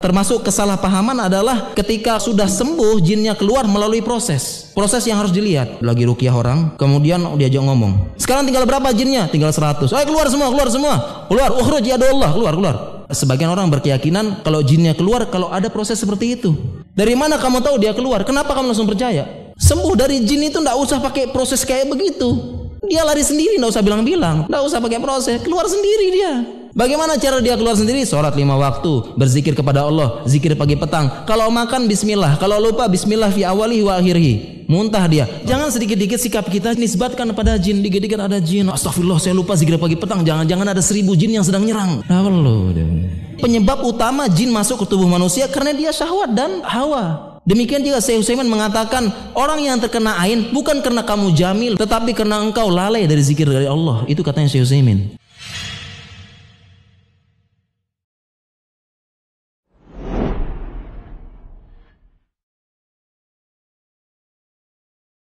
Termasuk kesalahpahaman adalah ketika sudah sembuh jinnya keluar melalui proses. Proses yang harus dilihat. Lagi rukiah orang, kemudian diajak ngomong. Sekarang tinggal berapa jinnya? Tinggal 100. Ayo keluar semua, keluar semua. Keluar, ukhruj ya Allah, keluar, keluar. Sebagian orang berkeyakinan kalau jinnya keluar kalau ada proses seperti itu. Dari mana kamu tahu dia keluar? Kenapa kamu langsung percaya? Sembuh dari jin itu ndak usah pakai proses kayak begitu. Dia lari sendiri, ndak usah bilang-bilang, ndak usah pakai proses, keluar sendiri dia. Bagaimana cara dia keluar sendiri? Sholat lima waktu, berzikir kepada Allah, zikir pagi petang. Kalau makan Bismillah, kalau lupa Bismillah fi awali wa akhirih. Muntah dia. Jangan sedikit-dikit sikap kita nisbatkan pada jin. Dikit-dikit ada jin. Astagfirullah, saya lupa zikir pagi petang. Jangan-jangan ada seribu jin yang sedang nyerang. Penyebab utama jin masuk ke tubuh manusia karena dia syahwat dan hawa. Demikian juga Syekh Utsaimin mengatakan orang yang terkena ain bukan karena kamu jamil tetapi karena engkau lalai dari zikir dari Allah. Itu katanya Syekh Utsaimin.